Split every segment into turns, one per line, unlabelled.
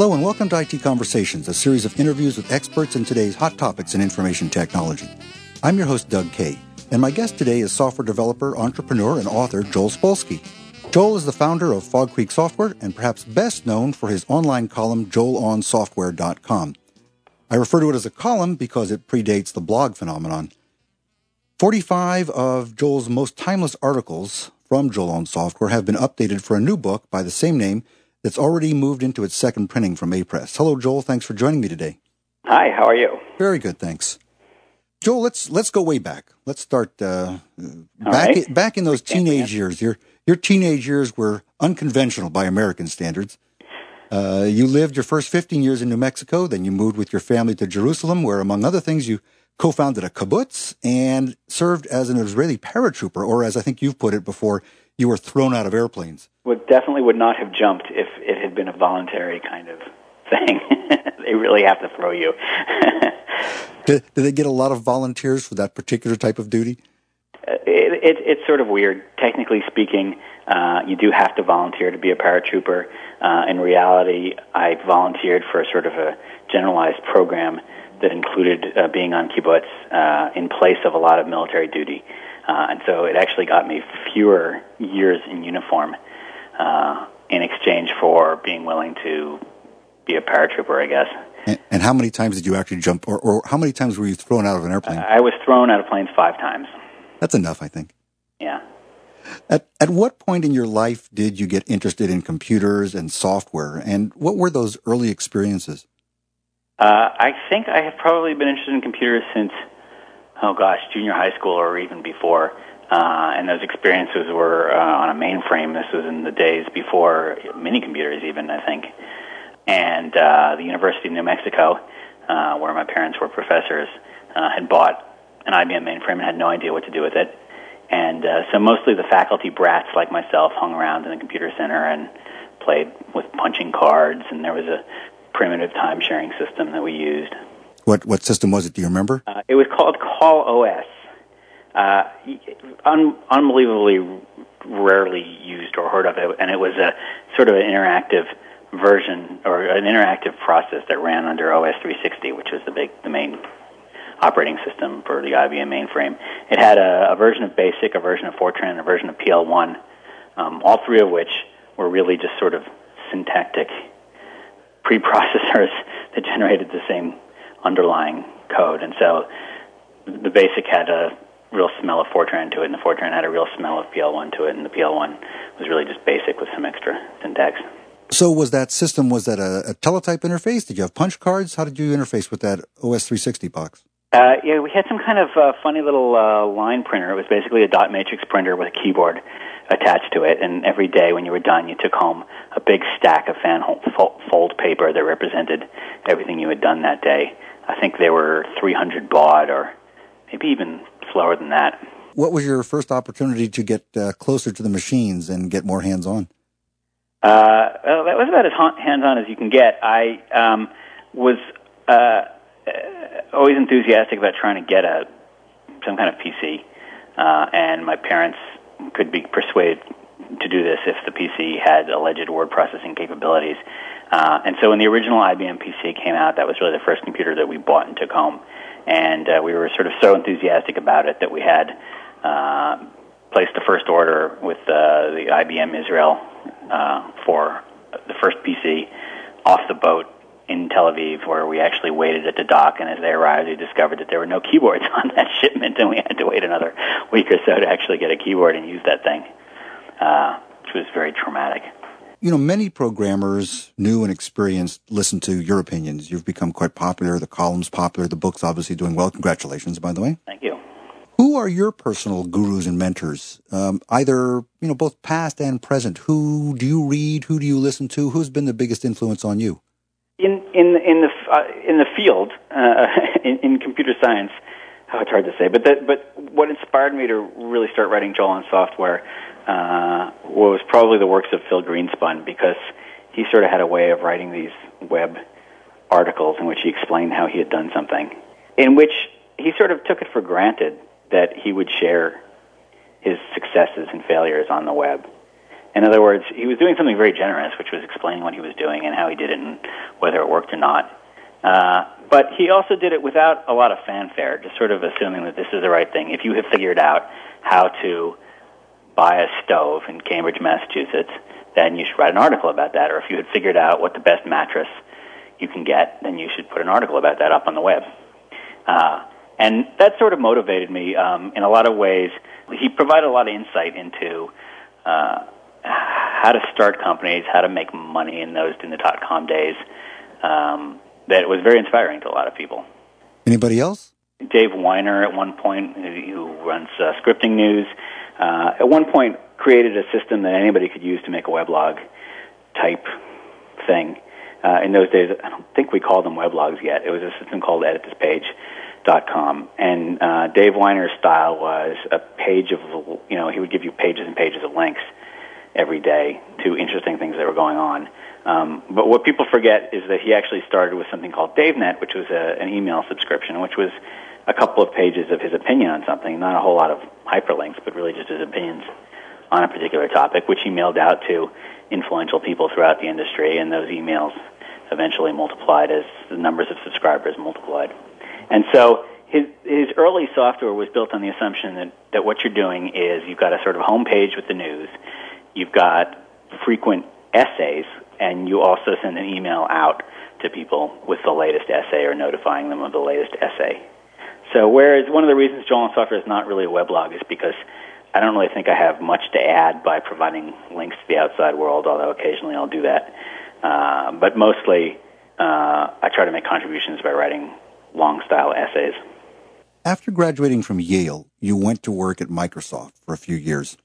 Hello and welcome to IT Conversations, a series of interviews with experts in today's hot topics in information technology. I'm your host, Doug Kaye, and my guest today is software developer, entrepreneur, and author Joel Spolsky. Joel is the founder of Fog Creek Software and perhaps best known for his online column, joelonsoftware.com. I refer to it as a column because it predates the blog phenomenon. 45 of Joel's most timeless articles from Joel on Software have been updated for a new book by the same name that's already moved into its second printing from Apress. Hello, Joel. Thanks for joining me today.
Hi, how are you?
Very good, thanks. Joel, let's let's go way back. Let's start uh, back
right.
in, back in those teenage years. Your your teenage years were unconventional by American standards. Uh, you lived your first 15 years in New Mexico, then you moved with your family to Jerusalem, where, among other things, you co-founded a kibbutz and served as an Israeli paratrooper, or as I think you've put it before, you were thrown out of airplanes.
Would definitely would not have jumped if it had been a voluntary kind of thing. they really have to throw you.
Did, did they get a lot of volunteers for that particular type of duty?
Uh, it, it, it's sort of weird. Technically speaking, uh, you do have to volunteer to be a paratrooper. Uh, in reality, I volunteered for a sort of a generalized program that included uh, being on kibbutz uh, in place of a lot of military duty. Uh, and so it actually got me fewer years in uniform uh, in exchange for being willing to be a paratrooper, I guess.
And, and how many times did you actually jump, or, or how many times were you thrown out of an airplane?
I was thrown out of planes five times.
That's enough, I think.
Yeah.
At, at what point in your life did you get interested in computers and software, and what were those early experiences?
Uh, I think I have probably been interested in computers since, oh gosh, junior high school or even before. Uh, and those experiences were uh, on a mainframe. This was in the days before mini computers, even I think. And uh, the University of New Mexico, uh, where my parents were professors, uh, had bought an IBM mainframe and had no idea what to do with it. And uh, so mostly the faculty brats like myself hung around in the computer center and played with punching cards. And there was a primitive time sharing system that we used.
What what system was it? Do you remember?
Uh, it was called Call OS. Uh, un- unbelievably rarely used or heard of it, and it was a sort of an interactive version or an interactive process that ran under OS 360, which was the big, the main operating system for the IBM mainframe. It had a, a version of BASIC, a version of Fortran, a version of PL1, um, all three of which were really just sort of syntactic preprocessors that generated the same underlying code. And so the BASIC had a real smell of Fortran to it, and the Fortran had a real smell of PL1 to it, and the PL1 was really just BASIC with some extra syntax.
So was that system, was that a, a teletype interface? Did you have punch cards? How did you interface with that OS 360 box?
Uh, yeah, we had some kind of uh, funny little uh, line printer. It was basically a dot matrix printer with a keyboard attached to it. And every day when you were done, you took home a big stack of fan fold paper that represented everything you had done that day. I think they were 300 baud or maybe even slower than that.
What was your first opportunity to get uh, closer to the machines and get more hands on?
Uh, well, that was about as hands on as you can get. I um, was uh, uh, always enthusiastic about trying to get a some kind of PC, uh, and my parents could be persuaded to do this if the PC had alleged word processing capabilities. Uh, and so when the original IBM PC came out, that was really the first computer that we bought and took home. And uh, we were sort of so enthusiastic about it that we had uh, placed the first order with uh, the IBM Israel uh, for the first PC off the boat in Tel Aviv, where we actually waited at the dock. And as they arrived, we discovered that there were no keyboards on that shipment, and we had to wait another week or so to actually get a keyboard and use that thing, uh, which was very traumatic.
You know, many programmers, new and experienced, listen to your opinions. You've become quite popular. The column's popular. The book's obviously doing well. Congratulations, by the way.
Thank you.
Who are your personal gurus and mentors? Um, either you know, both past and present. Who do you read? Who do you listen to? Who's been the biggest influence on you?
In in in the uh, in the field uh, in, in computer science, oh, it's hard to say. But that, but what inspired me to really start writing Joel on software uh, was probably the works of Phil Greenspun because he sort of had a way of writing these web articles in which he explained how he had done something, in which he sort of took it for granted that he would share his successes and failures on the web. In other words, he was doing something very generous, which was explaining what he was doing and how he did it and whether it worked or not. Uh, but he also did it without a lot of fanfare, just sort of assuming that this is the right thing. If you have figured out how to buy a stove in Cambridge, Massachusetts, then you should write an article about that. Or if you had figured out what the best mattress you can get, then you should put an article about that up on the web. Uh, and that sort of motivated me um, in a lot of ways. He provided a lot of insight into uh, how to start companies, how to make money in those in the dot com days. Um, that was very inspiring to a lot of people.
Anybody else?
Dave Winer, at one point, who runs uh, Scripting News, uh, at one point created a system that anybody could use to make a weblog type thing. Uh, in those days, I don't think we called them weblogs yet. It was a system called editThisPage.com. And uh, Dave Winer's style was a page of, you know, he would give you pages and pages of links every day to interesting things that were going on. Um, but what people forget is that he actually started with something called DaveNet, which was a, an email subscription, which was a couple of pages of his opinion on something, not a whole lot of hyperlinks, but really just his opinions on a particular topic, which he mailed out to influential people throughout the industry, and those emails eventually multiplied as the numbers of subscribers multiplied. And so his his early software was built on the assumption that, that what you're doing is you've got a sort of home page with the news, you've got frequent essays, and you also send an email out to people with the latest essay or notifying them of the latest essay. So whereas one of the reasons Joel on Software is not really a weblog is because I don't really think I have much to add by providing links to the outside world, although occasionally I'll do that. Uh, but mostly, uh, I try to make contributions by writing long style essays.
After graduating from Yale, you went to work at Microsoft for a few years.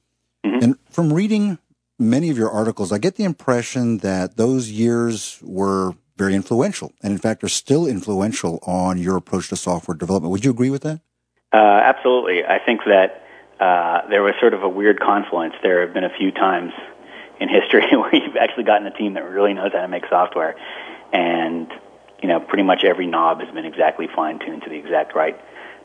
Mm-hmm. And from reading many of your articles, I get the impression that those years were very influential, and in fact are still influential on your approach to software development. Would you agree with that?
Uh, absolutely. I think that uh, there was sort of a weird confluence. There have been a few times in history where you've actually gotten a team that really knows how to make software, and you know, pretty much every knob has been exactly fine tuned to the exact right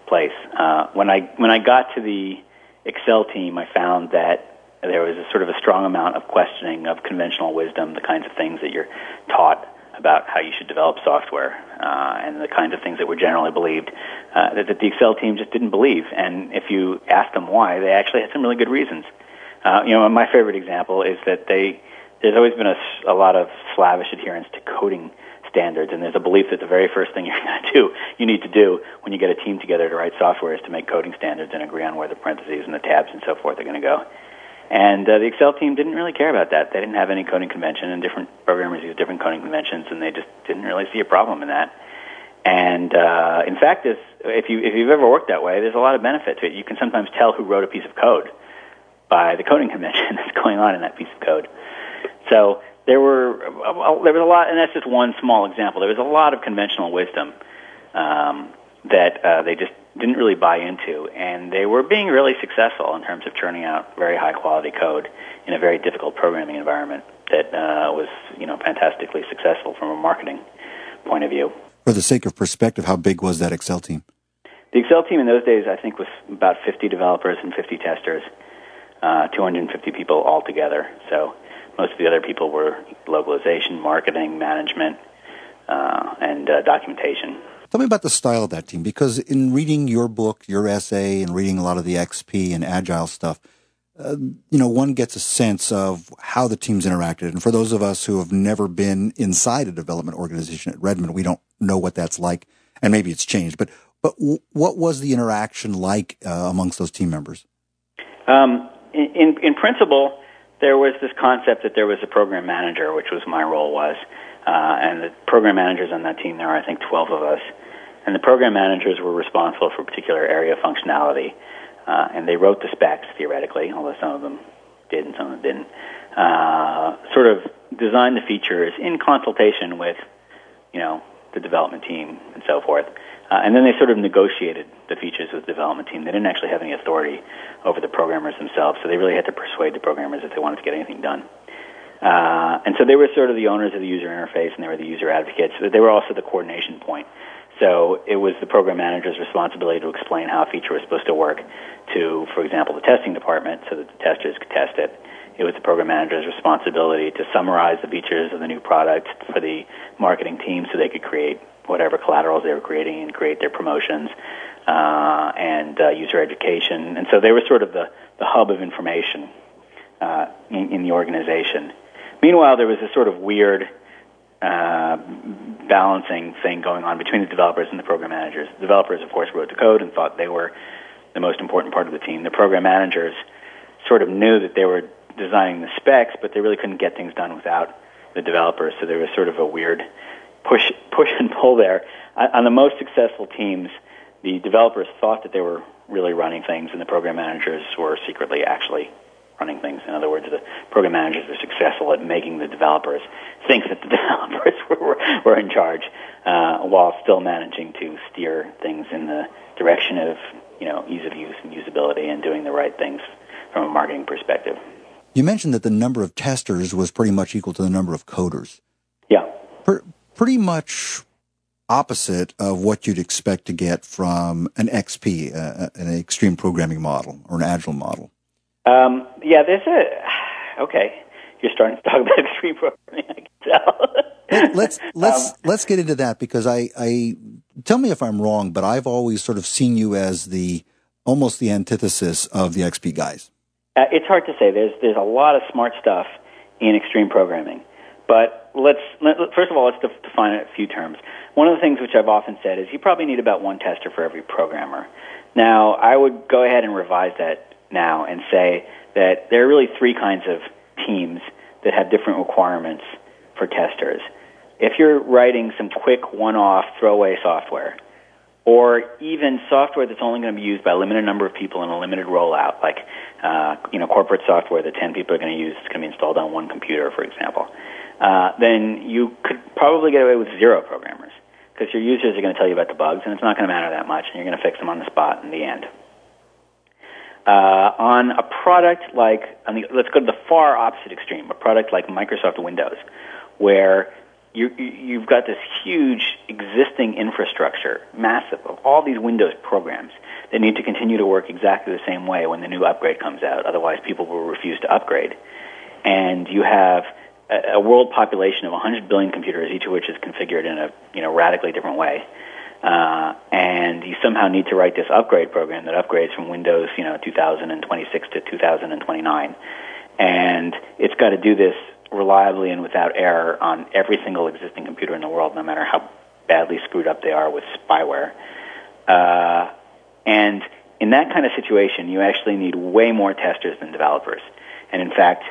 place. Uh, when I when I got to the Excel team, I found that there was a sort of a strong amount of questioning of conventional wisdom, the kinds of things that you're taught about how you should develop software, uh, and the kinds of things that were generally believed uh, that, that the Excel team just didn't believe. And if you ask them why, they actually had some really good reasons. Uh, you know, my favorite example is that they there's always been a, a lot of slavish adherence to coding standards, and there's a belief that the very first thing you're going to do, you need to do when you get a team together to write software is to make coding standards and agree on where the parentheses and the tabs and so forth are going to go. And uh, the Excel team didn't really care about that. They didn't have any coding convention, and different programmers use different coding conventions, and they just didn't really see a problem in that. And uh, in fact, if, if you if you've ever worked that way, there's a lot of benefit to it. You can sometimes tell who wrote a piece of code by the coding convention that's going on in that piece of code. So there were there was a lot, and that's just one small example. There was a lot of conventional wisdom um, that uh, they just didn't really buy into, and they were being really successful in terms of churning out very high quality code in a very difficult programming environment that uh, was, you know, fantastically successful from a marketing point of view.
For the sake of perspective, how big was that Excel team?
The Excel team in those days, I think, was about 50 developers and 50 testers, uh, 250 people altogether. So most of the other people were localization, marketing, management, uh, and uh, documentation.
Tell me about the style of that team, because in reading your book, your essay, and reading a lot of the XP and Agile stuff, uh, you know, one gets a sense of how the teams interacted. And for those of us who have never been inside a development organization at Redmond, we don't know what that's like. And maybe it's changed, but but w- what was the interaction like uh, amongst those team members?
Um, in, in principle, there was this concept that there was a program manager, which was my role was, uh, and the program managers on that team. There are, I think, 12 of us and the program managers were responsible for particular area functionality, uh, and they wrote the specs theoretically, although some of them did and some of them didn't. Uh, sort of designed the features in consultation with, you know, the development team and so forth. Uh, and then they sort of negotiated the features with the development team. They didn't actually have any authority over the programmers themselves, so they really had to persuade the programmers if they wanted to get anything done. Uh, and so they were sort of the owners of the user interface, and they were the user advocates. But they were also the coordination point so it was the program manager's responsibility to explain how a feature was supposed to work to, for example, the testing department so that the testers could test it. it was the program manager's responsibility to summarize the features of the new product for the marketing team so they could create whatever collaterals they were creating and create their promotions uh, and uh, user education. And so they were sort of the, the hub of information uh, in, in the organization. Meanwhile, there was this sort of weird uh, balancing thing going on between the developers and the program managers. The developers, of course, wrote the code and thought they were the most important part of the team. The program managers sort of knew that they were designing the specs, but they really couldn't get things done without the developers. So there was sort of a weird push push and pull there. On the most successful teams, the developers thought that they were really running things, and the program managers were secretly actually running things. In other words, the program managers were successful at making the developers think that the developers were, were in charge, uh, while still managing to steer things in the direction of you know ease of use and usability and doing the right things from a marketing perspective.
You mentioned that the number of testers was pretty much equal to the number of coders.
Yeah.
Per- pretty much opposite of what you'd expect to get from an XP, uh, an extreme programming model or an agile model.
Um, yeah, there's a okay. You're starting to talk about extreme programming. I can tell.
let's let's um, let's get into that because I I tell me if I'm wrong, but I've always sort of seen you as the almost the antithesis of the XP guys.
Uh, it's hard to say. There's there's a lot of smart stuff in extreme programming, but let's let, first of all let's define a few terms. One of the things which I've often said is you probably need about one tester for every programmer. Now, I would go ahead and revise that now and say that there are really three kinds of teams that have different requirements for testers. If you're writing some quick one-off throwaway software, or even software that's only going to be used by a limited number of people in a limited rollout, like uh, you know corporate software that 10 people are going to use, it's going to be installed on one computer, for example, uh, then you could probably get away with zero programmers because your users are going to tell you about the bugs, and it's not going to matter that much, and you're going to fix them on the spot in the end. Uh, on a product like, on the, let's go to the far opposite extreme, a product like Microsoft Windows, where you, you've got this huge existing infrastructure, massive, of all these Windows programs that need to continue to work exactly the same way when the new upgrade comes out. Otherwise, people will refuse to upgrade. And you have a, a world population of 100 billion computers, each of which is configured in a you know radically different way. Uh, and you somehow need to write this upgrade program that upgrades from Windows, you know, 2026 to 2029, and it's got to do this reliably and without error on every single existing computer in the world, no matter how badly screwed up they are with spyware. Uh, and in that kind of situation, you actually need way more testers than developers. And in fact,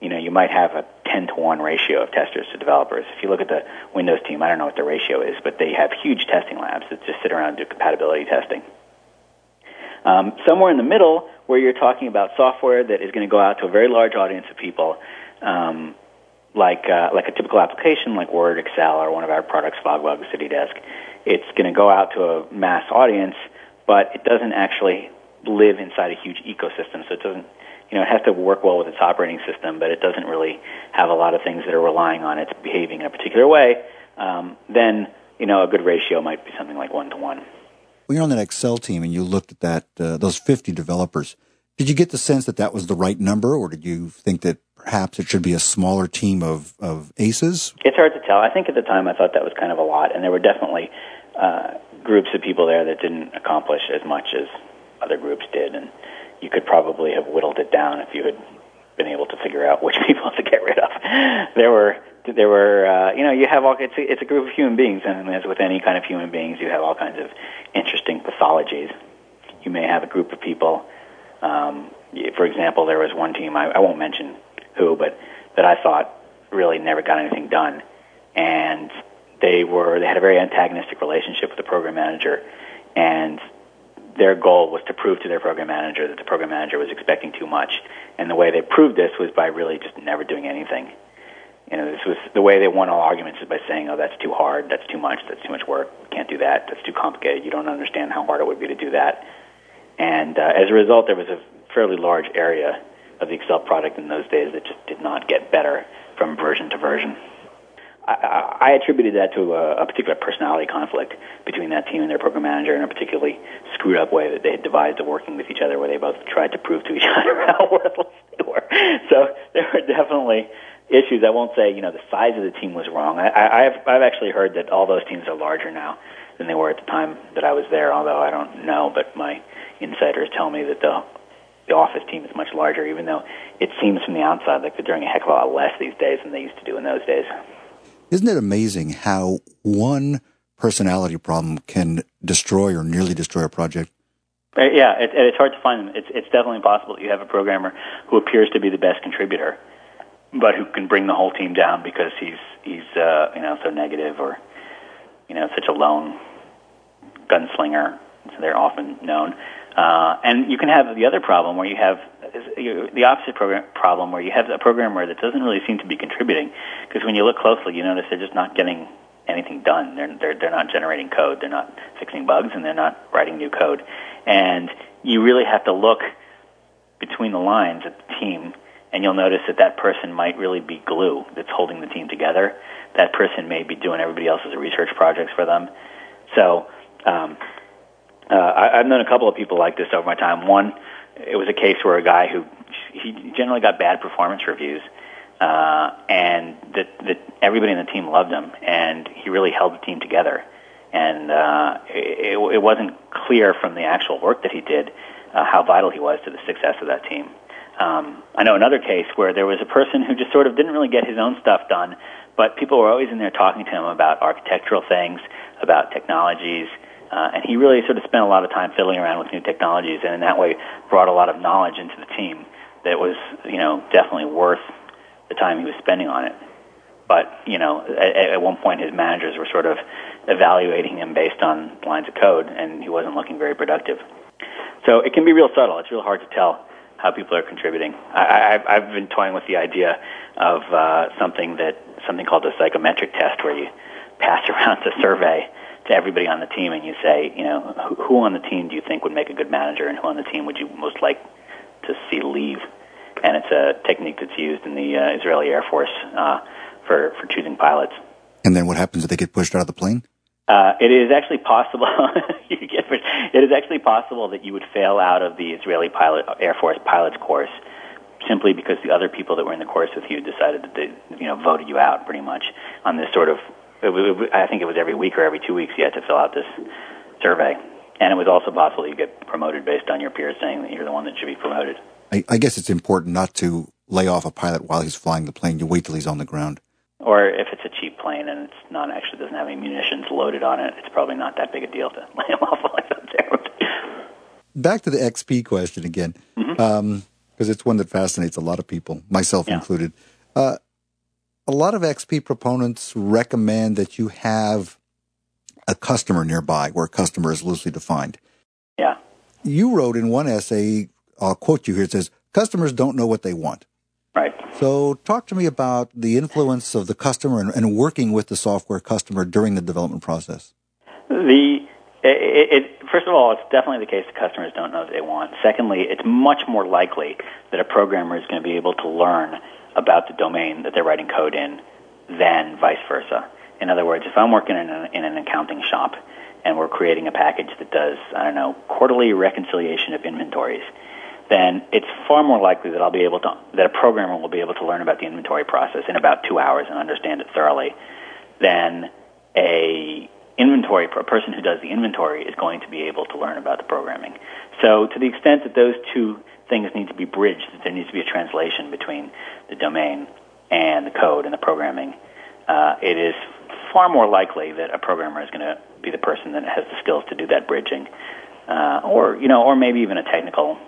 you know, you might have a 10 to 1 ratio of testers to developers. If you look at the Windows team, I don't know what the ratio is, but they have huge testing labs that just sit around and do compatibility testing. Um, somewhere in the middle, where you're talking about software that is going to go out to a very large audience of people, um, like uh, like a typical application like Word, Excel, or one of our products, FogBugz, CityDesk, it's going to go out to a mass audience, but it doesn't actually live inside a huge ecosystem. So it doesn't you know, it has to work well with its operating system, but it doesn't really have a lot of things that are relying on it behaving in a particular way, um, then, you know, a good ratio might be something like one to one.
When you're on that Excel team and you looked at that, uh, those 50 developers, did you get the sense that that was the right number, or did you think that perhaps it should be a smaller team of, of aces?
It's hard to tell. I think at the time I thought that was kind of a lot, and there were definitely uh, groups of people there that didn't accomplish as much as other groups did, and you could probably have whittled it down if you had been able to figure out which people to get rid of. There were there were uh, you know you have all it's a, it's a group of human beings, and as with any kind of human beings, you have all kinds of interesting pathologies. You may have a group of people. Um, for example, there was one team I, I won't mention who, but that I thought really never got anything done, and they were they had a very antagonistic relationship with the program manager, and their goal was to prove to their program manager that the program manager was expecting too much. And the way they proved this was by really just never doing anything. You know, this was the way they won all arguments is by saying, "Oh, that's too hard. That's too much. That's too much work. Can't do that. That's too complicated. You don't understand how hard it would be to do that." And uh, as a result, there was a fairly large area of the Excel product in those days that just did not get better from version to version. I, I attributed that to a, a particular personality conflict between that team and their program manager in a particularly screwed up way that they had devised of working with each other where they both tried to prove to each other how worthless they were. So there were definitely issues. I won't say you know the size of the team was wrong. I, I, I've I've actually heard that all those teams are larger now than they were at the time that I was there. Although I don't know, but my insiders tell me that the the office team is much larger, even though it seems from the outside like they're doing a heck of a lot less these days than they used to do in those days.
Isn't it amazing how one personality problem can destroy or nearly destroy a project?
Uh, yeah, it, it's hard to find them. It's, it's definitely possible that you have a programmer who appears to be the best contributor, but who can bring the whole team down because he's he's uh, you know so negative or you know such a lone gunslinger. So they're often known. Uh, and you can have the other problem where you have the opposite program, problem where you have a programmer that doesn't really seem to be contributing because when you look closely, you notice they're just not getting anything done. They're, they're, they're not generating code. They're not fixing bugs and they're not writing new code. And you really have to look between the lines at the team and you'll notice that that person might really be glue that's holding the team together. That person may be doing everybody else's research projects for them. So, um, uh, I, I've known a couple of people like this over my time. One, it was a case where a guy who he generally got bad performance reviews, uh, and that that everybody in the team loved him, and he really held the team together. And uh, it, it wasn't clear from the actual work that he did uh, how vital he was to the success of that team. Um, I know another case where there was a person who just sort of didn't really get his own stuff done, but people were always in there talking to him about architectural things, about technologies, uh, and he really sort of spent a lot of time fiddling around with new technologies, and in that way brought a lot of knowledge into the team that was, you know, definitely worth the time he was spending on it. But you know, at, at one point, his managers were sort of evaluating him based on lines of code, and he wasn't looking very productive. So it can be real subtle. It's real hard to tell how people are contributing. I, I've, I've been toying with the idea of uh, something that something called a psychometric test, where you pass around a survey to everybody on the team and you say, you know, who, who on the team do you think would make a good manager and who on the team would you most like to see leave? And it's a technique that's used in the uh, Israeli Air Force uh, for, for choosing pilots.
And then what happens if they get pushed out of the plane?
Uh, it is actually possible. it is actually possible that you would fail out of the Israeli pilot Air Force pilots course simply because the other people that were in the course with you decided that they, you know, voted you out pretty much on this sort of I think it was every week or every two weeks you had to fill out this survey. And it was also possible you get promoted based on your peers saying that you're the one that should be promoted.
I, I guess it's important not to lay off a pilot while he's flying the plane. You wait till he's on the ground.
Or if it's a cheap plane and it's not actually doesn't have any munitions loaded on it, it's probably not that big a deal to lay him off like that.
Back to the XP question again, because mm-hmm. um, it's one that fascinates a lot of people, myself yeah. included. Uh, a lot of XP proponents recommend that you have a customer nearby where a customer is loosely defined.
Yeah.
You wrote in one essay, I'll quote you here, it says, customers don't know what they want.
Right.
So talk to me about the influence of the customer and, and working with the software customer during the development process.
The it, it, first of all, it's definitely the case that customers don't know what they want. Secondly, it's much more likely that a programmer is going to be able to learn about the domain that they're writing code in than vice versa. In other words, if I'm working in, a, in an accounting shop and we're creating a package that does, I don't know, quarterly reconciliation of inventories, then it's far more likely that I'll be able to, that a programmer will be able to learn about the inventory process in about two hours and understand it thoroughly than a inventory, a person who does the inventory is going to be able to learn about the programming. So to the extent that those two things need to be bridged, that there needs to be a translation between the domain and the code and the programming, uh, it is far more likely that a programmer is going to be the person that has the skills to do that bridging, uh, or you know, or maybe even a technical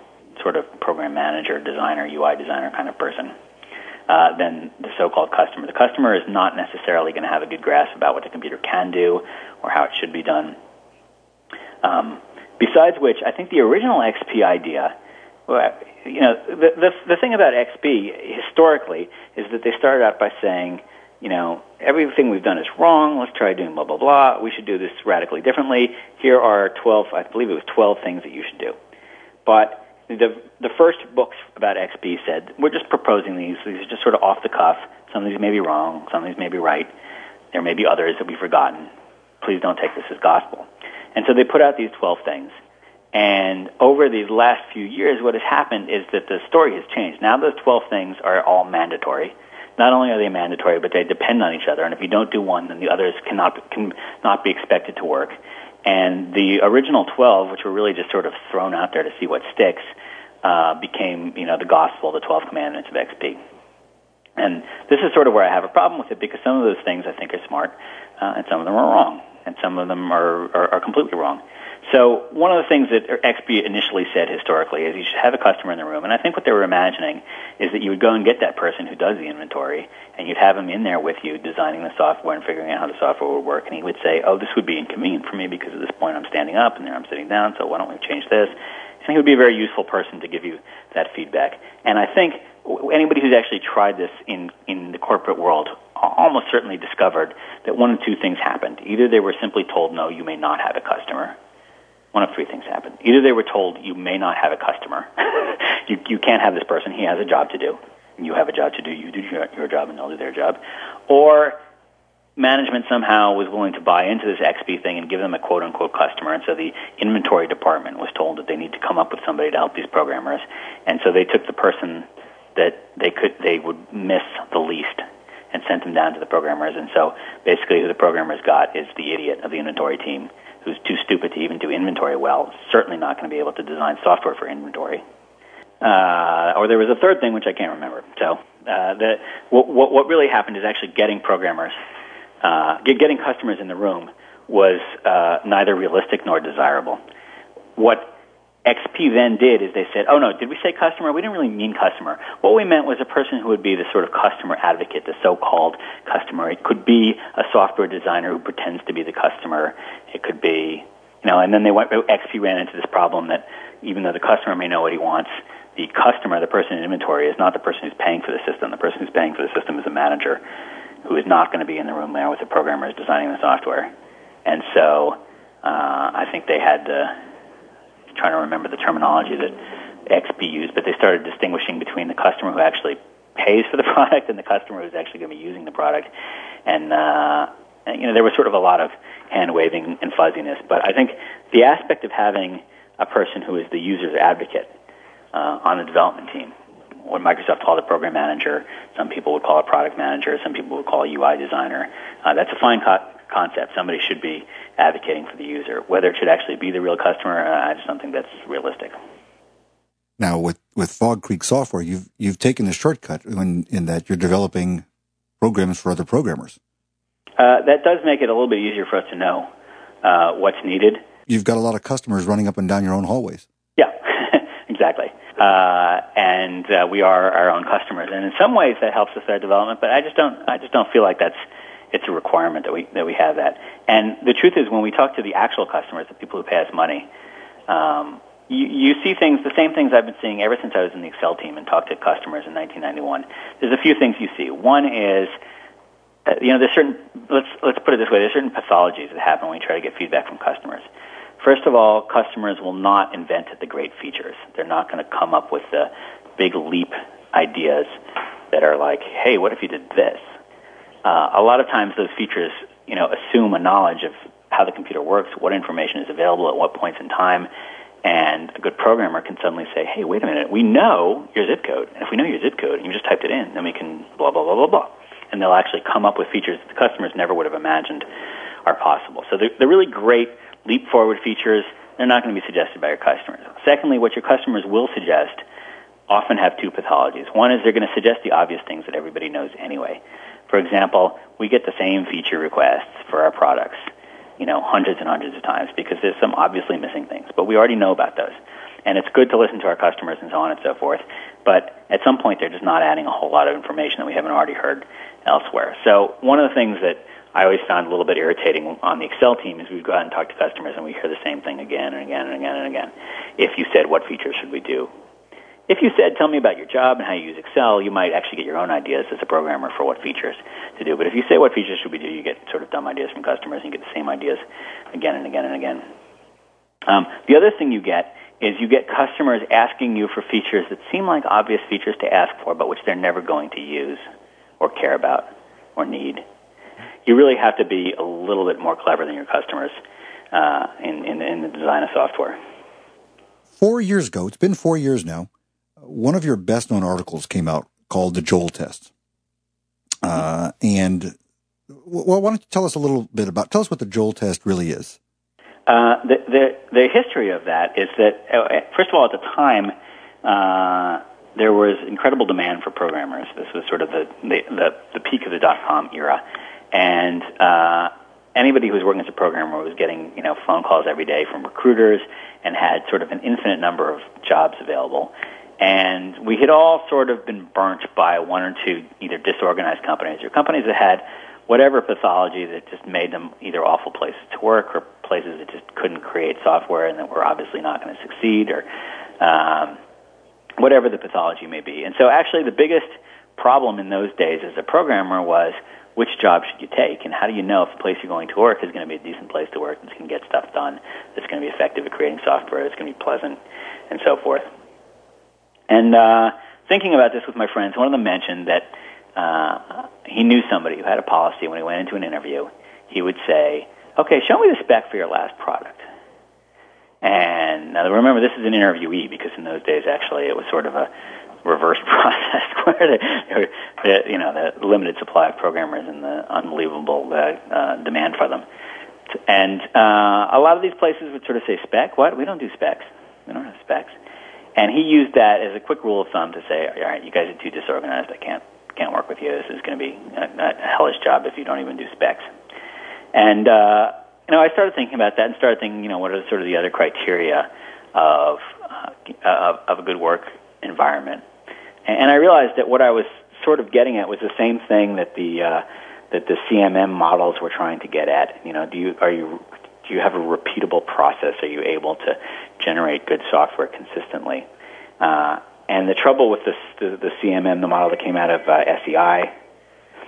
sort of program manager, designer, UI designer kind of person. Uh, than the so-called customer. The customer is not necessarily going to have a good grasp about what the computer can do or how it should be done. Um, besides which, I think the original XP idea well, you know, the, the the thing about XP historically is that they started out by saying, you know, everything we've done is wrong. Let's try doing blah blah blah. We should do this radically differently. Here are twelve. I believe it was twelve things that you should do. But the the first books about XP said we're just proposing these. These are just sort of off the cuff. Some of these may be wrong. Some of these may be right. There may be others that we've forgotten. Please don't take this as gospel. And so they put out these twelve things And over these last few years, what has happened is that the story has changed. Now those 12 things are all mandatory. Not only are they mandatory, but they depend on each other. And if you don't do one, then the others cannot, cannot be expected to work. And the original 12, which were really just sort of thrown out there to see what sticks, uh, became, you know, the gospel, the 12 commandments of XP. And this is sort of where I have a problem with it because some of those things I think are smart, uh, and some of them are wrong, and some of them are, are, are completely wrong. So one of the things that XP initially said historically is you should have a customer in the room, and I think what they were imagining is that you would go and get that person who does the inventory, and you'd have him in there with you designing the software and figuring out how the software would work, and he would say, "Oh, this would be inconvenient for me because at this point I'm standing up and there I'm sitting down, so why don't we change this?" And he would be a very useful person to give you that feedback. And I think anybody who's actually tried this in in the corporate world almost certainly discovered that one of two things happened. Either they were simply told, "No, you may not have a customer," one of three things happened. Either they were told you may not have a customer, you you can't have this person. He has a job to do. And you have a job to do. You do your, your job, and they'll do their job. Or management somehow was willing to buy into this XP thing and give them a quote unquote customer. And so the inventory department was told that they need to come up with somebody to help these programmers. And so they took the person that they could they would miss the least and sent them down to the programmers. And so basically, who the programmers got is the idiot of the inventory team who's too stupid to even do inventory well, certainly not going to be able to design software for inventory. Uh, or there was a third thing which I can't remember. So uh, the, what, what really happened is actually getting programmers, uh, getting customers in the room was uh, neither realistic nor desirable. What XP then did is they said, oh no, did we say customer? We didn't really mean customer. What we meant was a person who would be the sort of customer advocate, the so-called customer. It could be a software designer who pretends to be the customer. It could be, you know, and then they went, XP ran into this problem that even though the customer may know what he wants, the customer, the person in inventory, is not the person who's paying for the system. The person who's paying for the system is a manager who is not going to be in the room there with the programmers designing the software. And so uh, I think they had to trying to remember the terminology that XP used, but they started distinguishing between the customer who actually pays for the product and the customer who's actually going to be using the product. And, uh, and you know, there was sort of a lot of hand waving and fuzziness, but I think the aspect of having a person who is the user's advocate uh, on the development team, what Microsoft called a program manager, some people would call a product manager, some people would call a UI designer. Uh, that's a fine co- concept. Somebody should be advocating for the user. Whether it should actually be the real customer, uh, I just don't think that's realistic.
Now, with, with Fog Creek software, you've you've taken the shortcut in, in that you're developing programs for other programmers.
Uh, that does make it a little bit easier for us to know uh, what's needed.
You've got a lot of customers running up and down your own hallways.
Yeah, exactly. Uh, and uh, we are our own customers, and in some ways that helps with our development. But I just don't, I just don't feel like that's it's a requirement that we that we have that. And the truth is, when we talk to the actual customers, the people who pay us money, um, you, you see things, the same things I've been seeing ever since I was in the Excel team and talked to customers in 1991. There's a few things you see. One is, uh, you know, there's certain let's let's put it this way. There's certain pathologies that happen when we try to get feedback from customers. First of all, customers will not invent the great features. They're not going to come up with the big leap ideas that are like, hey, what if you did this? Uh, a lot of times those features, you know, assume a knowledge of how the computer works, what information is available at what points in time, and a good programmer can suddenly say, hey, wait a minute, we know your zip code. And if we know your zip code and you just typed it in, then we can blah, blah, blah, blah, blah. And they'll actually come up with features that the customers never would have imagined are possible. So they're, they're really great leap forward features. They're not going to be suggested by your customers. Secondly, what your customers will suggest often have two pathologies. One is they're going to suggest the obvious things that everybody knows anyway. For example, we get the same feature requests for our products, you know, hundreds and hundreds of times because there's some obviously missing things, but we already know about those. And it's good to listen to our customers and so on and so forth. But at some point, they're just not adding a whole lot of information that we haven't already heard elsewhere. So one of the things that I always found a little bit irritating on the Excel team is we'd go out and talk to customers and we hear the same thing again and again and again and again. If you said what features should we do, if you said, tell me about your job and how you use Excel, you might actually get your own ideas as a programmer for what features to do. But if you say, what features should we do, you get sort of dumb ideas from customers and you get the same ideas again and again and again. Um, the other thing you get is you get customers asking you for features that seem like obvious features to ask for, but which they're never going to use or care about or need. You really have to be a little bit more clever than your customers uh, in, in, in the design of software.
four years ago, it's been four years now, one of your best known articles came out called The Joel Test. Uh, and well, why don't you tell us a little bit about, tell us what the Joel test really is.
Uh, the, the, the history of that is that, uh, first of all, at the time, uh, there was incredible demand for programmers. This was sort of the, the, the, the peak of the dot com era. And uh, anybody who was working as a programmer was getting you know phone calls every day from recruiters and had sort of an infinite number of jobs available. And we had all sort of been burnt by one or two either disorganized companies or companies that had whatever pathology that just made them either awful places to work or places that just couldn't create software and that were obviously not going to succeed or um, whatever the pathology may be. And so actually the biggest problem in those days as a programmer was which job should you take, and how do you know if the place you're going to work is going to be a decent place to work, that's going to get stuff done, that's going to be effective at creating software, that's going to be pleasant, and so forth. And uh, thinking about this with my friends, one of them mentioned that uh, he knew somebody who had a policy when he went into an interview. He would say, "Okay, show me the spec for your last product." And now remember, this is an interviewee because in those days, actually, it was sort of a reverse process where the, the, you know the limited supply of programmers and the unbelievable uh, uh, demand for them. And uh, a lot of these places would sort of say spec. What? We don't do specs. We don't have specs. And he used that as a quick rule of thumb to say, all right, you guys are too disorganized. I can't can't work with you. This is going to be a, a hellish job if you don't even do specs. And uh, you know, I started thinking about that and started thinking, you know, what are sort of the other criteria of uh, of, of a good work environment? And I realized that what I was sort of getting at was the same thing that the uh, that the CMM models were trying to get at. You know, do you are you do you have a repeatable process? Are you able to generate good software consistently? Uh, and the trouble with this, the, the CMM, the model that came out of uh, SEI,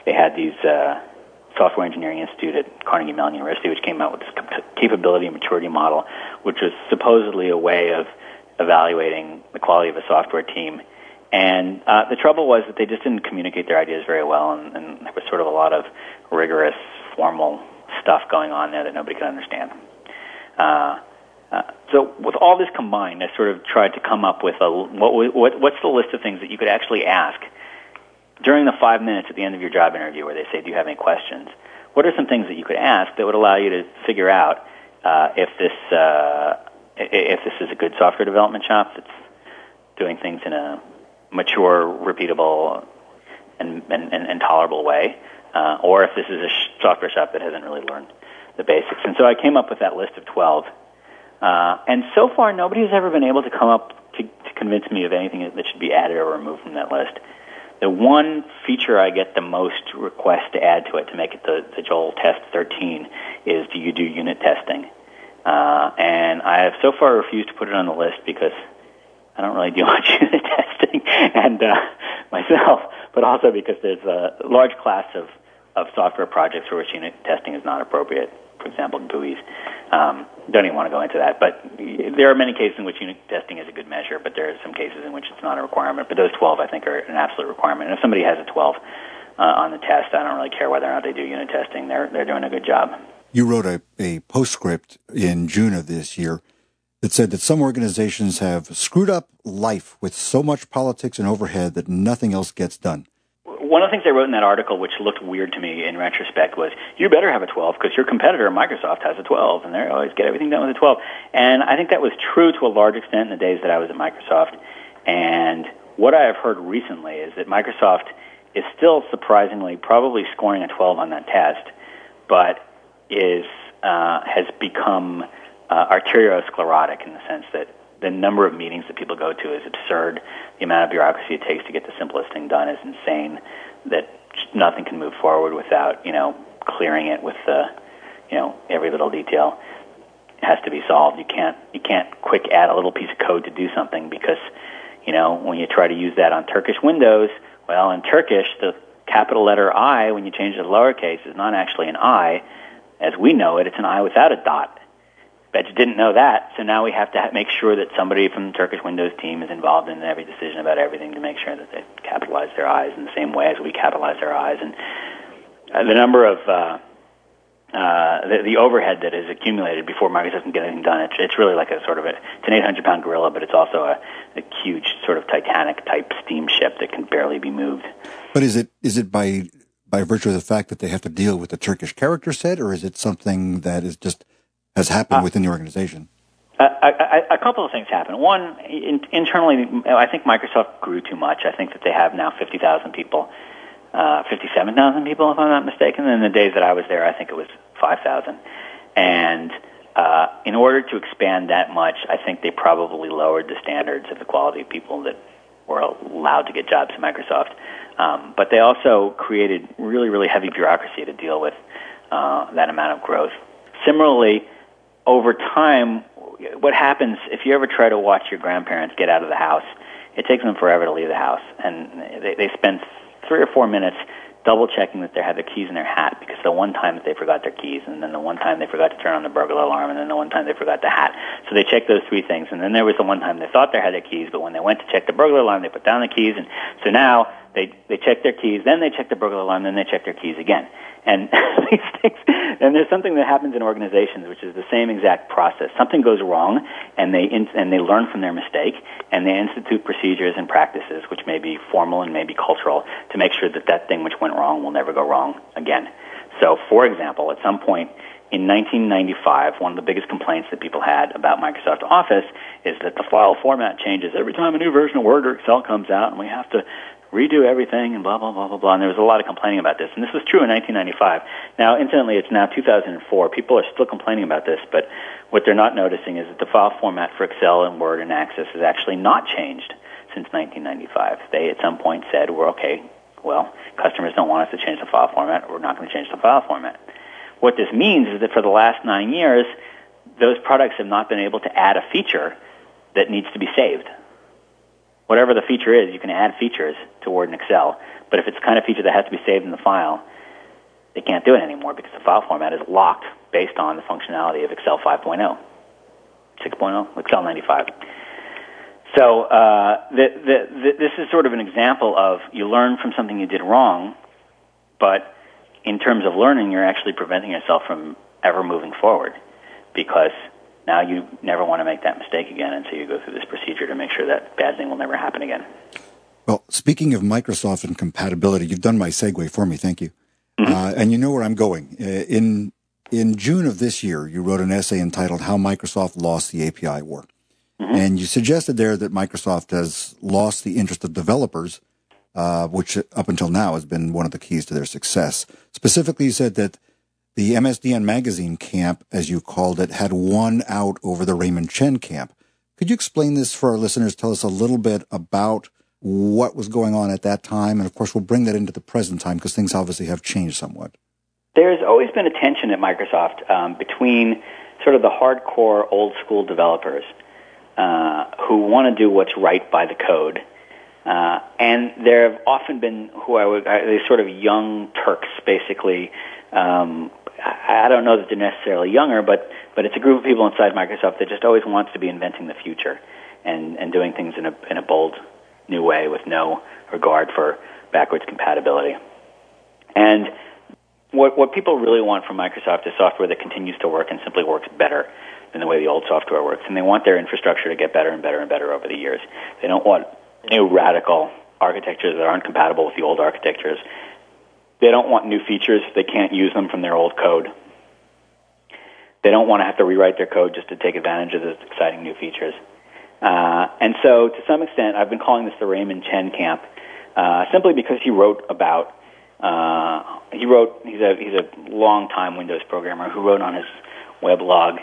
they had these uh, Software Engineering Institute at Carnegie Mellon University, which came out with this capability and maturity model, which was supposedly a way of evaluating the quality of a software team and uh, the trouble was that they just didn't communicate their ideas very well, and, and there was sort of a lot of rigorous, formal stuff going on there that nobody could understand. Uh, uh, so with all this combined, I sort of tried to come up with a what, what what's the list of things that you could actually ask during the five minutes at the end of your job interview, where they say, "Do you have any questions?" What are some things that you could ask that would allow you to figure out uh, if this uh, if this is a good software development shop that's doing things in a mature, repeatable, and, and, and, and tolerable way, uh, or if this is a software shop that hasn't really learned the basics. And so I came up with that list of 12. Uh, and so far, nobody has ever been able to come up to, to convince me of anything that should be added or removed from that list. The one feature I get the most requests to add to it to make it the, the Joel Test 13 is do you do unit testing? Uh, and I have so far refused to put it on the list because I don't really do much unit testing and uh, myself, but also because there's a large class of, of software projects for which unit testing is not appropriate. For example, GUIs. Um, don't even want to go into that, but there are many cases in which unit testing is a good measure, but there are some cases in which it's not a requirement. But those 12, I think, are an absolute requirement. And if somebody has a 12 uh, on the test, I don't really care whether or not they do unit testing. They're they're doing a good job.
You wrote a, a postscript in June of this year that said that some organizations have screwed up life with so much politics and overhead that nothing else gets done.
One of the things I wrote in that article, which looked weird to me in retrospect, was you better have a 12 because your competitor, Microsoft, has a 12, and they always get everything done with a 12. And I think that was true to a large extent in the days that I was at Microsoft. And what I have heard recently is that Microsoft is still surprisingly probably scoring a 12 on that test, but is uh, has become uh, arteriosclerotic in the sense that the number of meetings that people go to is absurd. The amount of bureaucracy it takes to get the simplest thing done is insane. That nothing can move forward without you know clearing it with the you know every little detail has to be solved. You can't you can't quick add a little piece of code to do something because you know when you try to use that on Turkish windows, well in Turkish the capital letter I when you change it to lowercase is not actually an I as we know it. It's an I without a dot Bet you didn't know that, so now we have to make sure that somebody from the Turkish Windows team is involved in every decision about everything to make sure that they capitalize their eyes in the same way as we capitalize our eyes. And uh, the number of uh, uh, the, the overhead that is accumulated before Microsoft can get anything done. It's, it's really like a sort of a, it's an 800 pound gorilla, but it's also a, a huge sort of Titanic type steamship that can barely be moved.
But is it is it by by virtue of the fact that they have to deal with the Turkish character set, or is it something that is just has happened uh, within the organization?
Uh, a, a, couple of things happen. One, in, internally, I think Microsoft grew too much. I think that they have now 50,000 people, uh, 57,000 people, if I'm not mistaken. In the days that I was there, I think it was 5,000. And uh, in order to expand that much, I think they probably lowered the standards of the quality of people that were allowed to get jobs at Microsoft. Um, but they also created really, really heavy bureaucracy to deal with uh, that amount of growth. Similarly, over time, what happens if you ever try to watch your grandparents get out of the house? It takes them forever to leave the house, and they, they spend three or four minutes double checking that they have their keys in their hat because the one time that they forgot their keys and then the one time they forgot to turn on the burglar alarm and then the one time they forgot the hat. So they check those three things and then there was the one time they thought they had their keys but when they went to check the burglar alarm they put down the keys and so now they they check their keys, then they check the burglar alarm, then they check their keys again. And these things, and there's something that happens in organizations, which is the same exact process. Something goes wrong, and they in, and they learn from their mistake, and they institute procedures and practices, which may be formal and may be cultural, to make sure that that thing which went wrong will never go wrong again. So, for example, at some point in 1995, one of the biggest complaints that people had about Microsoft Office is that the file format changes every time a new version of Word or Excel comes out, and we have to redo everything and blah blah blah blah blah. And there was a lot of complaining about this, and this was true in 1995. Now, incidentally, it's now 2004. People are still complaining about this, but what they're not noticing is that the file format for Excel and Word and Access has actually not changed since 1995. They at some point said, "We're okay. Well, customers don't want us to change the file format. We're not going to change the file format." What this means is that for the last nine years, those products have not been able to add a feature that needs to be saved whatever the feature is, you can add features to Word and Excel. But if it's the kind of feature that has to be saved in the file, they can't do it anymore because the file format is locked based on the functionality of Excel 5.0, 6.0, Excel 95. So uh, the, the, the, this is sort of an example of you learn from something you did wrong, but in terms of learning, you're actually preventing yourself from ever moving forward because now you never want to make that mistake again, and so you go through this procedure to make sure that bad thing will never happen again.
Well, speaking of Microsoft and compatibility, you've done my segue for me. Thank you. Mm-hmm. Uh, and you know where I'm going. Uh, in in June of this year, you wrote an essay entitled "How Microsoft Lost the API War," mm-hmm. and you suggested there that Microsoft has lost the interest of developers, uh, which up until now has been one of the keys to their success. Specifically, you said that the MSDN magazine camp, as you called it, had won out over the Raymond Chen camp. Could you explain this for our listeners? Tell us a little bit about what was going on at that time. And of course, we'll bring that into the present time because things obviously have changed somewhat.
There's always been a tension at Microsoft um, between sort of the hardcore old school developers uh, who want to do what's right by the code. Uh, and there have often been who I would, uh, these sort of young Turks, basically, um, I don't know that they're necessarily younger, but but it's a group of people inside Microsoft that just always wants to be inventing the future and and doing things in a in a bold new way with no regard for backwards compatibility. And what what people really want from Microsoft is software that continues to work and simply works better than the way the old software works. And they want their infrastructure to get better and better and better over the years. They don't want new radical architectures that aren't compatible with the old architectures they don't want new features if they can't use them from their old code. They don't want to have to rewrite their code just to take advantage of those exciting new features. Uh, and so, to some extent, I've been calling this the Raymond Chen camp, uh, simply because he wrote about. Uh, he wrote. He's a he's a long time Windows programmer who wrote on his weblog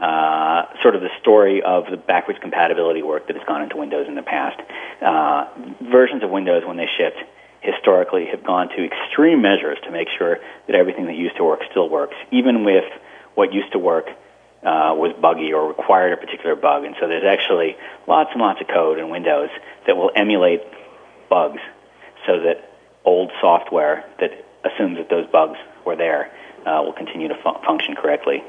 uh, sort of the story of the backwards compatibility work that has gone into Windows in the past. Uh, versions of Windows, when they shipped, historically have gone to extreme measures to make sure that everything that used to work still works, even with what used to work uh, was buggy or required a particular bug. And so there's actually lots and lots of code in Windows that will emulate bugs so that old software that assumes that those bugs were there uh, will continue to fun- function correctly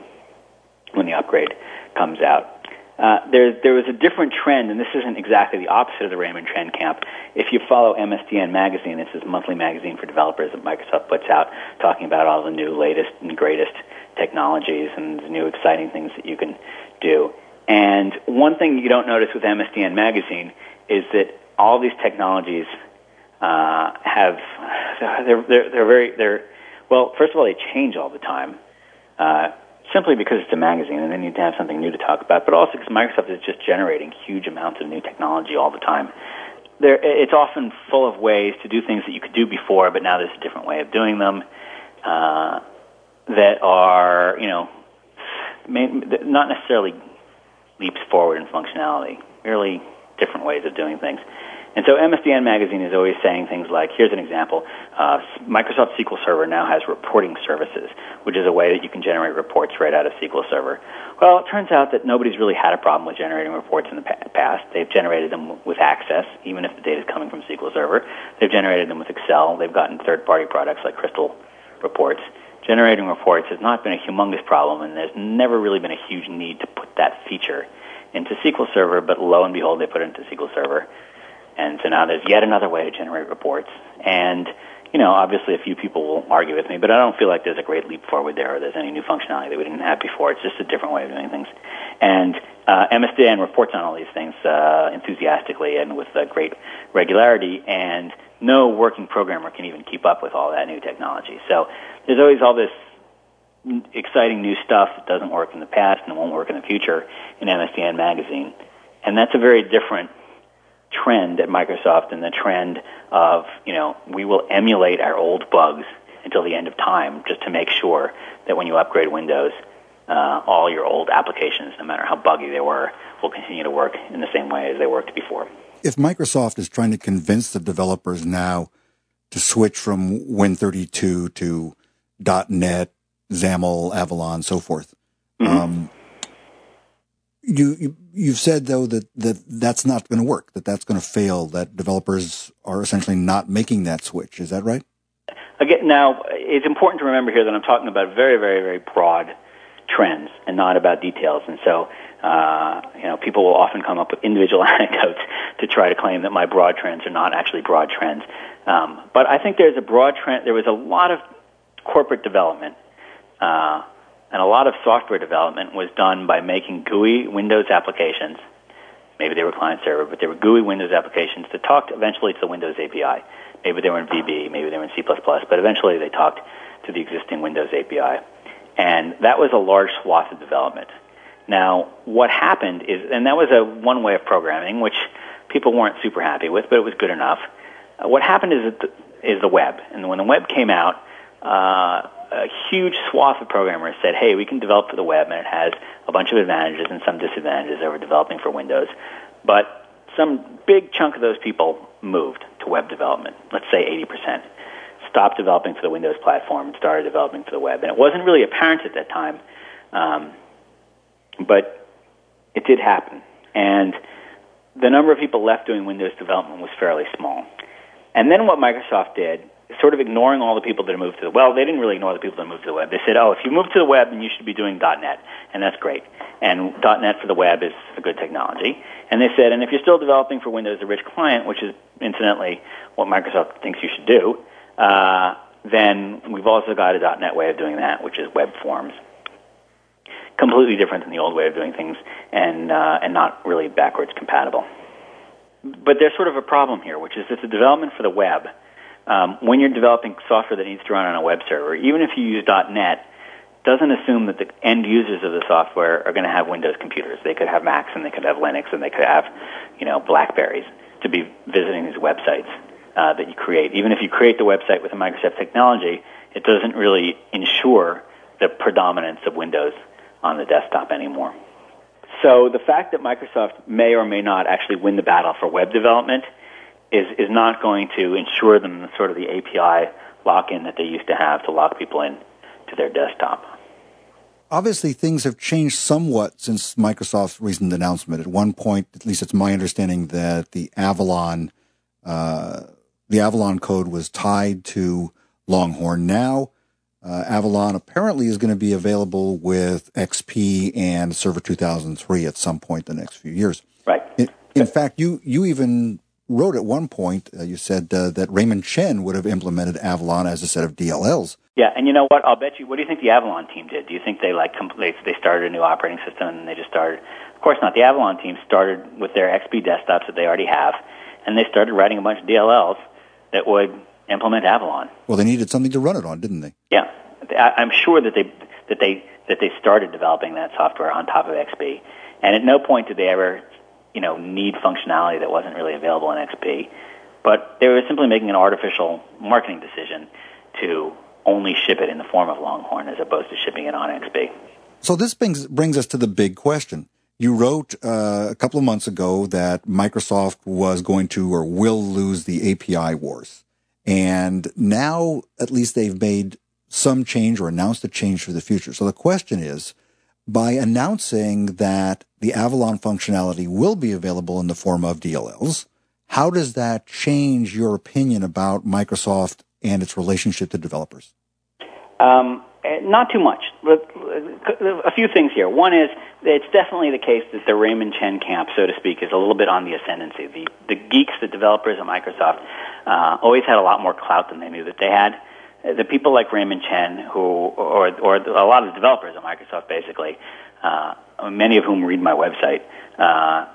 when the upgrade comes out. Uh, there, there was a different trend, and this isn't exactly the opposite of the Raymond Chen camp. If you follow MSDN magazine, it's this monthly magazine for developers that Microsoft puts out, talking about all the new, latest, and greatest technologies and the new exciting things that you can do. And one thing you don't notice with MSDN magazine is that all these technologies uh, have they're, they're they're very they're well. First of all, they change all the time. Uh, simply because it's a magazine and they need to have something new to talk about, but also because Microsoft is just generating huge amounts of new technology all the time. There, it's often full of ways to do things that you could do before, but now there's a different way of doing them uh, that are, you know, not necessarily leaps forward in functionality, merely different ways of doing things. And so MSDN magazine is always saying things like, here's an example, uh, Microsoft SQL Server now has reporting services, which is a way that you can generate reports right out of SQL Server. Well, it turns out that nobody's really had a problem with generating reports in the past. They've generated them with Access, even if the data is coming from SQL Server. They've generated them with Excel. They've gotten third-party products like Crystal Reports. Generating reports has not been a humongous problem, and there's never really been a huge need to put that feature into SQL Server, but lo and behold, they put it into SQL Server. And so now there's yet another way to generate reports. And, you know, obviously a few people will argue with me, but I don't feel like there's a great leap forward there or there's any new functionality that we didn't have before. It's just a different way of doing things. And uh, MSDN reports on all these things uh, enthusiastically and with uh, great regularity, and no working programmer can even keep up with all that new technology. So there's always all this exciting new stuff that doesn't work in the past and won't work in the future in MSDN magazine. And that's a very different trend at Microsoft and the trend of, you know, we will emulate our old bugs until the end of time just to make sure that when you upgrade Windows, uh, all your old applications, no matter how buggy they were, will continue to work in the same way as they worked before.
If Microsoft is trying to convince the developers now to switch from Win32 to .NET, XAML, Avalon, so forth, mm-hmm. um, you, you have said though that that that's not going to work. That that's going to fail. That developers are essentially not making that switch. Is that right?
Again, now it's important to remember here that I'm talking about very, very, very broad trends and not about details. And so, uh, you know, people will often come up with individual anecdotes to try to claim that my broad trends are not actually broad trends. Um, but I think there's a broad trend. There was a lot of corporate development uh, and a lot of software development was done by making GUI Windows applications. Maybe they were client server, but they were GUI Windows applications that talked eventually to the Windows API. Maybe they were in VB, maybe they were in C++, but eventually they talked to the existing Windows API. And that was a large swath of development. Now, what happened is, and that was a one way of programming, which people weren't super happy with, but it was good enough. Uh, what happened is, the, is the web. And when the web came out, uh, a huge swath of programmers said, hey, we can develop for the web, and it has a bunch of advantages and some disadvantages over developing for Windows. But some big chunk of those people moved to web development, let's say 80%, stopped developing for the Windows platform and started developing for the web. And it wasn't really apparent at that time, um, but it did happen. And the number of people left doing Windows development was fairly small. And then what Microsoft did sort of ignoring all the people that moved to the well, they didn't really ignore the people that moved to the web. They said, "Oh, if you move to the web, then you should be doing .NET," and that's great. And .NET for the web is a good technology. And they said, and if you're still developing for Windows, a rich client, which is incidentally what Microsoft thinks you should do, uh, then we've also got a .NET way of doing that, which is web forms. Completely different than the old way of doing things, and uh, and not really backwards compatible. But there's sort of a problem here, which is that the development for the web um, when you're developing software that needs to run on a web server, even if you use .NET, doesn't assume that the end users of the software are going to have Windows computers. They could have Macs and they could have Linux and they could have, you know, Blackberries to be visiting these websites uh, that you create. Even if you create the website with a Microsoft technology, it doesn't really ensure the predominance of Windows on the desktop anymore. So the fact that Microsoft may or may not actually win the battle for web development is is not going to ensure them sort of the API lock-in that they used to have to lock people in to their desktop.
Obviously, things have changed somewhat since Microsoft's recent announcement. At one point, at least it's my understanding that the Avalon uh, the Avalon code was tied to Longhorn. Now, uh, Avalon apparently is going to be available with XP and Server 2003 at some point in the next few years.
Right.
In, in fact, you you even wrote at one point, uh, you said uh, that Raymond Chen would have implemented Avalon as a set of DLLs.
Yeah, and you know what? I'll bet you. What do you think the Avalon team did? Do you think they like they they started a new operating system and they just started? Of course not. The Avalon team started with their XP desktops that they already have, and they started writing a bunch of DLLs that would implement Avalon.
Well, they needed something to run it on, didn't they?
Yeah, I'm sure that they that they that they started developing that software on top of XP, and at no point did they ever, you know, need functionality that wasn't really available in XP. But they were simply making an artificial marketing decision to only ship it in the form of Longhorn as opposed to shipping it on XP.
So this brings brings us to the big question. You wrote uh, a couple of months ago that Microsoft was going to or will lose the API wars. And now at least they've made some change or announced a change for the future. So the question is, by announcing that the Avalon functionality will be available in the form of DLLs, how does that change your opinion about Microsoft and its relationship to developers?
Um, not too much. A few things here. One is it's definitely the case that the Raymond Chen camp, so to speak, is a little bit on the ascendancy. The the geeks, the developers at Microsoft, uh, always had a lot more clout than they knew that they had. The people like Raymond Chen, who or or a lot of developers at Microsoft, basically, uh, many of whom read my website. Uh,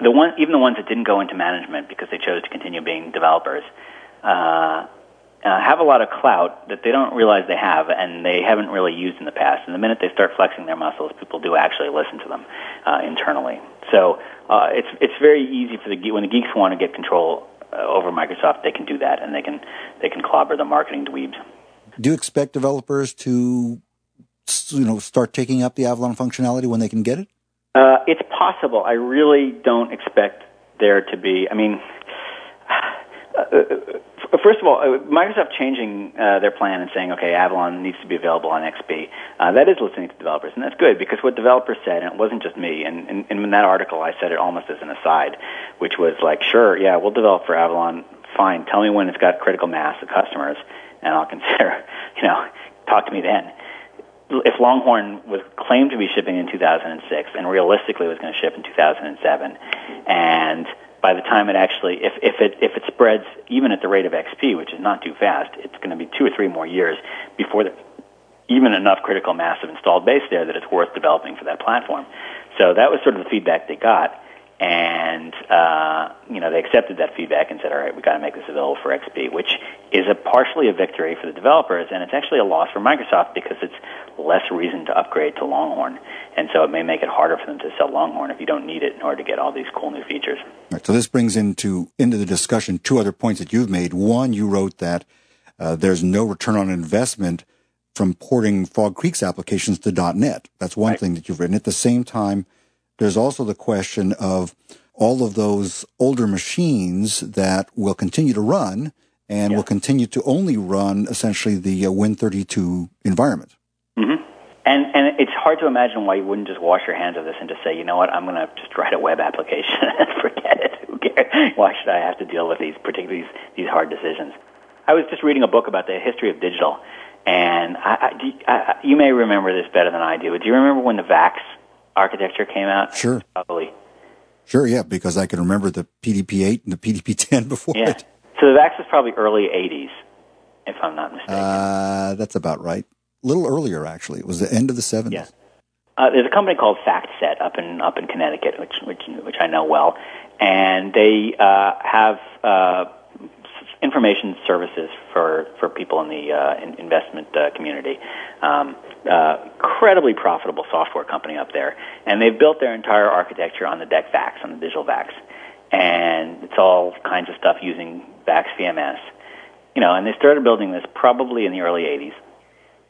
the one, even the ones that didn't go into management because they chose to continue being developers, uh, uh, have a lot of clout that they don't realize they have and they haven't really used in the past. And the minute they start flexing their muscles, people do actually listen to them uh, internally. So uh, it's it's very easy for the when the geeks want to get control uh, over Microsoft, they can do that and they can they can clobber the marketing dweebs.
Do you expect developers to you know start taking up the Avalon functionality when they can get it?
Uh, it's possible. I really don't expect there to be. I mean. Uh, First of all, uh, Microsoft changing uh, their plan and saying, okay, Avalon needs to be available on XP. Uh, that is listening to developers, and that's good because what developers said, and it wasn't just me, and, and, and in that article I said it almost as an aside, which was like, sure, yeah, we'll develop for Avalon, fine. Tell me when it's got critical mass of customers, and I'll consider, you know, talk to me then. If Longhorn was claimed to be shipping in 2006 and realistically was going to ship in 2007, and by the time it actually, if, if it if it spreads even at the rate of XP, which is not too fast, it's going to be two or three more years before there's even enough critical mass of installed base there that it's worth developing for that platform. So that was sort of the feedback they got, and uh, you know they accepted that feedback and said, all right, we've got to make this available for XP, which is a partially a victory for the developers, and it's actually a loss for Microsoft because it's less reason to upgrade to Longhorn, and so it may make it harder for them to sell Longhorn if you don't need it in order to get all these cool new features.
Right, so this brings into into the discussion two other points that you've made. One, you wrote that uh, there's no return on investment from porting Fog Creek's applications to .NET. That's one right. thing that you've written. At the same time, there's also the question of all of those older machines that will continue to run and yeah. will continue to only run essentially the uh, Win32 environment.
Mm-hmm. And and it's hard to imagine why you wouldn't just wash your hands of this and just say, you know what, I'm going to just write a web application and forget it. Who cares? Why should I have to deal with these, particularly these, these hard decisions? I was just reading a book about the history of digital, and I, I, I, you may remember this better than I do. But do you remember when the VAX architecture came out?
Sure.
Probably.
Sure, yeah, because I can remember the PDP-8 and the PDP-10 before
yeah.
it.
So the VAX was probably early 80s, if I'm not mistaken.
Uh, that's about right a little earlier actually. It was the end of the 70s.
Yeah. Uh, there's a company called FactSet up in up in Connecticut, which which which I know well, and they uh, have uh, information services for for people in the uh, in investment uh, community. Um, uh, incredibly profitable software company up there, and they've built their entire architecture on the DEC VAX, on the digital VAX, and it's all kinds of stuff using VAX VMS. You know, and they started building this probably in the early 80s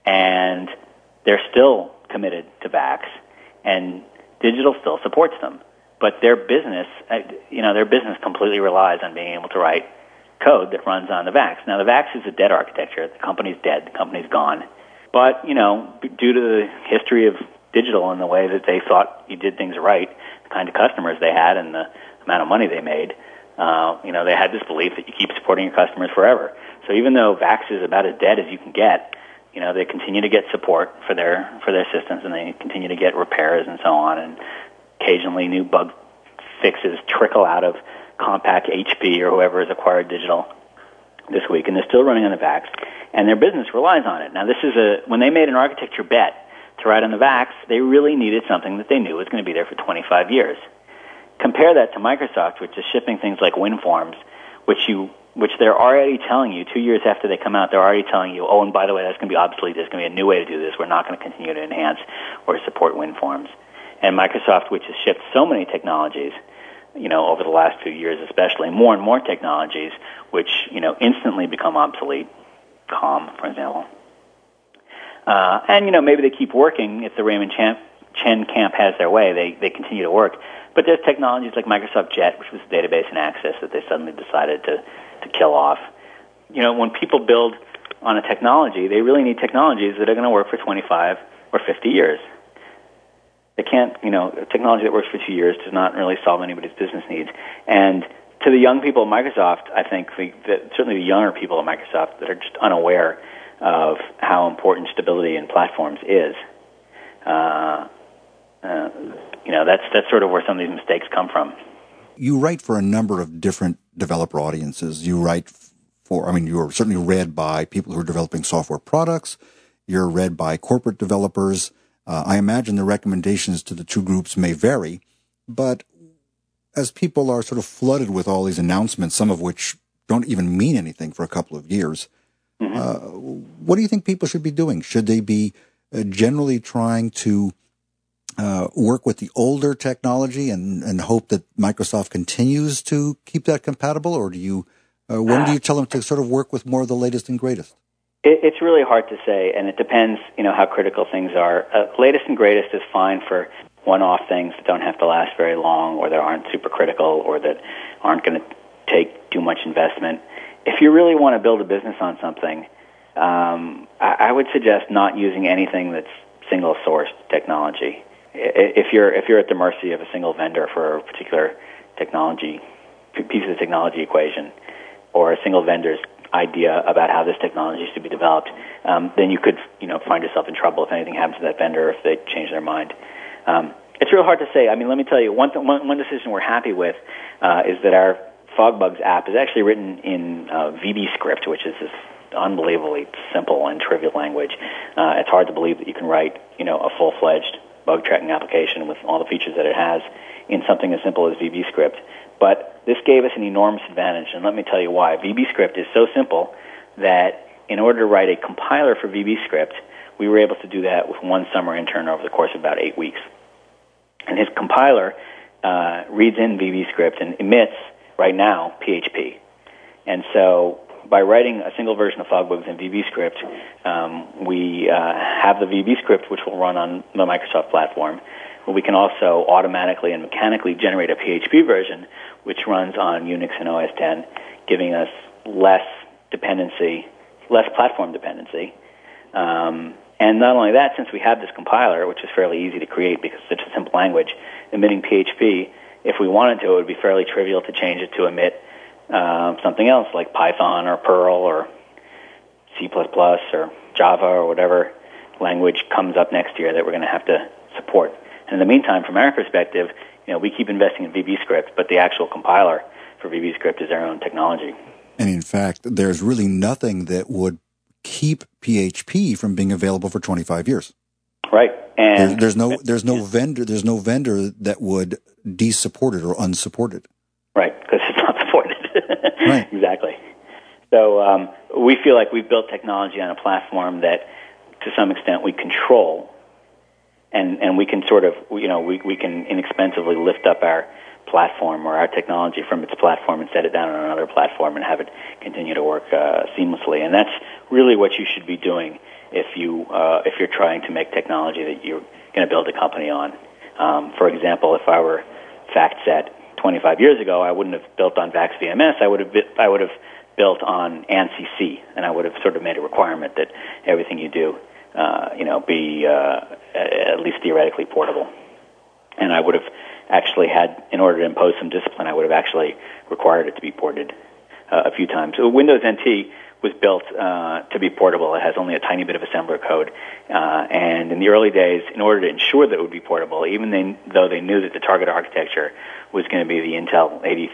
and they're still committed to VAX, and digital still supports them. But their business, uh, you know, their business completely relies on being able to write code that runs on the VAX. Now, the VAX is a dead architecture. The company's dead. The company's gone. But, you know, due to the history of digital and the way that they thought you did things right, the kind of customers they had and the amount of money they made, uh, you know, they had this belief that you keep supporting your customers forever. So even though VAX is about as dead as you can get, You know, they continue to get support for their for their systems, and they continue to get repairs and so on, and occasionally new bug fixes trickle out of Compaq, HP, or whoever has acquired digital this week, and they're still running on the VAX, and their business relies on it. Now, this is a when they made an architecture bet to ride on the VAX, they really needed something that they knew was going to be there for 25 years. Compare that to Microsoft, which is shipping things like WinForms, which you which they're already telling you two years after they come out, they're already telling you, oh, and by the way, that's going to be obsolete. There's going to be a new way to do this. We're not going to continue to enhance or support WinForms. And Microsoft, which has shipped so many technologies, you know, over the last few years, especially more and more technologies, which you know instantly become obsolete. COM, for example. Uh, and you know, maybe they keep working if the Raymond Chen, Chen camp has their way. They they continue to work. But there's technologies like Microsoft Jet, which was database and access, that they suddenly decided to to kill off. You know, when people build on a technology, they really need technologies that are going to work for 25 or 50 years. They can't, you know, technology that works for two years does not really solve anybody's business needs. And to the young people at Microsoft, I think the, the, certainly the younger people at Microsoft that are just unaware of how important stability in platforms is. Uh, uh, you know, that's that's sort of where some of these mistakes come from.
You write for a number of different developer audiences. You write for, I mean, you're certainly read by people who are developing software products. You're read by corporate developers. Uh, I imagine the recommendations to the two groups may vary, but as people are sort of flooded with all these announcements, some of which don't even mean anything for a couple of years, mm-hmm. uh, what do you think people should be doing? Should they be uh, generally trying to uh, work with the older technology and, and hope that Microsoft continues to keep that compatible, or do you uh, when do you tell them to sort of work with more of the latest and greatest?
It, it's really hard to say, and it depends, you know, how critical things are. Uh, latest and greatest is fine for one-off things that don't have to last very long, or that aren't super critical, or that aren't going to take too much investment. If you really want to build a business on something, um, I, I would suggest not using anything that's single-sourced technology. If you're if you're at the mercy of a single vendor for a particular technology piece of the technology equation, or a single vendor's idea about how this technology is to be developed, um, then you could, you know, find yourself in trouble if anything happens to that vendor if they change their mind. Um, it's real hard to say. I mean, let me tell you, one, th- one, one decision we're happy with uh, is that our FogBugz app is actually written in uh, VBScript, which is this unbelievably simple and trivial language. Uh, it's hard to believe that you can write, you know, a full-fledged bug tracking application with all the features that it has in something as simple as VBScript. But this gave us an enormous advantage, and let me tell you why. VBScript is so simple that in order to write a compiler for VBScript, we were able to do that with one summer intern over the course of about eight weeks. And his compiler uh, reads in VBScript and emits, right now, PHP. And so by writing a single version of FogBugz in VBScript, um, we uh, have the VBScript which will run on the Microsoft platform. We can also automatically and mechanically generate a PHP version which runs on Unix and OS 10, giving us less dependency, less platform dependency. Um, and not only that, since we have this compiler, which is fairly easy to create because it's such a simple language, emitting PHP, if we wanted to, it would be fairly trivial to change it to emit uh, something else like Python or Perl or C++ or Java or whatever language comes up next year that we're going to have to support. And in the meantime, from our perspective, you know, we keep investing in VBScript, but the actual compiler for VBScript is our own technology.
And in fact, there's really nothing that would keep PHP from being available for 25 years.
Right.
And there's, there's no there's no vendor there's no vendor that would de-support it or unsupported. it.
Right, because it's not supported. right. Exactly. So um, we feel like we've built technology on a platform that, to some extent, we control and and we can sort of you know we we can inexpensively lift up our platform or our technology from its platform and set it down on another platform and have it continue to work uh, seamlessly. And that's really what you should be doing if you uh, if you're trying to make technology that you're going to build a company on. Um, for example, if I were FactSet 25 years ago, I wouldn't have built on VAX VMS. I would have I would have built on ANSI C, and I would have sort of made a requirement that everything you do uh, you know, be uh, at least theoretically portable. And I would have actually had, in order to impose some discipline, I would have actually required it to be ported uh, a few times. So Windows NT was built uh, to be portable. It has only a tiny bit of assembler code, uh, and in the early days, in order to ensure that it would be portable, even they, though they knew that the target architecture was going to be the Intel 80,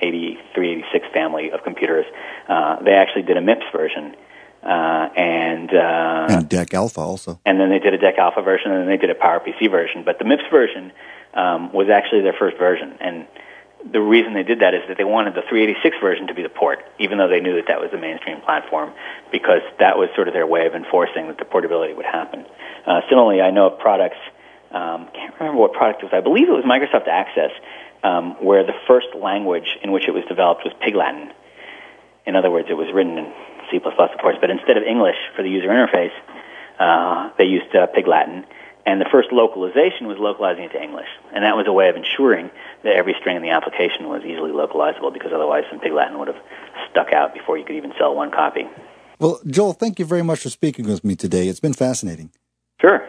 8386 family of computers, uh, they actually did a MIPS version. Uh, and uh,
and DEC Alpha also,
and then they did a DEC Alpha version, and then they did a PowerPC version. But the MIPS version um, was actually their first version, and the reason they did that is that they wanted the 386 version to be the port, even though they knew that that was the mainstream platform, because that was sort of their way of enforcing that the portability would happen. Uh, similarly, I know of products, um, can't remember what product it was, I believe it was Microsoft Access, um, where the first language in which it was developed was Pig Latin. In other words, it was written in C++, of course, but instead of English for the user interface, uh, they used uh, Pig Latin and the first localization was localizing it to English. And that was a way of ensuring that every string in the application was easily localizable because otherwise some Pig Latin would have stuck out before you could even sell one copy.
Well, Joel, thank you very much for speaking with me today. It's been fascinating.
Sure.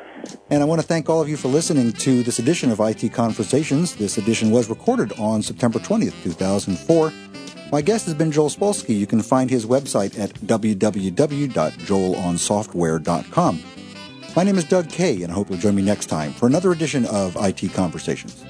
And I want to thank all of you for listening to this edition of IT Conversations. This edition was recorded on September 20th, 2004. My guest has been Joel Spolsky. You can find his website at www.joelonsoftware.com. My name is Doug Kaye, and I hope you'll join me next time for another edition of IT Conversations.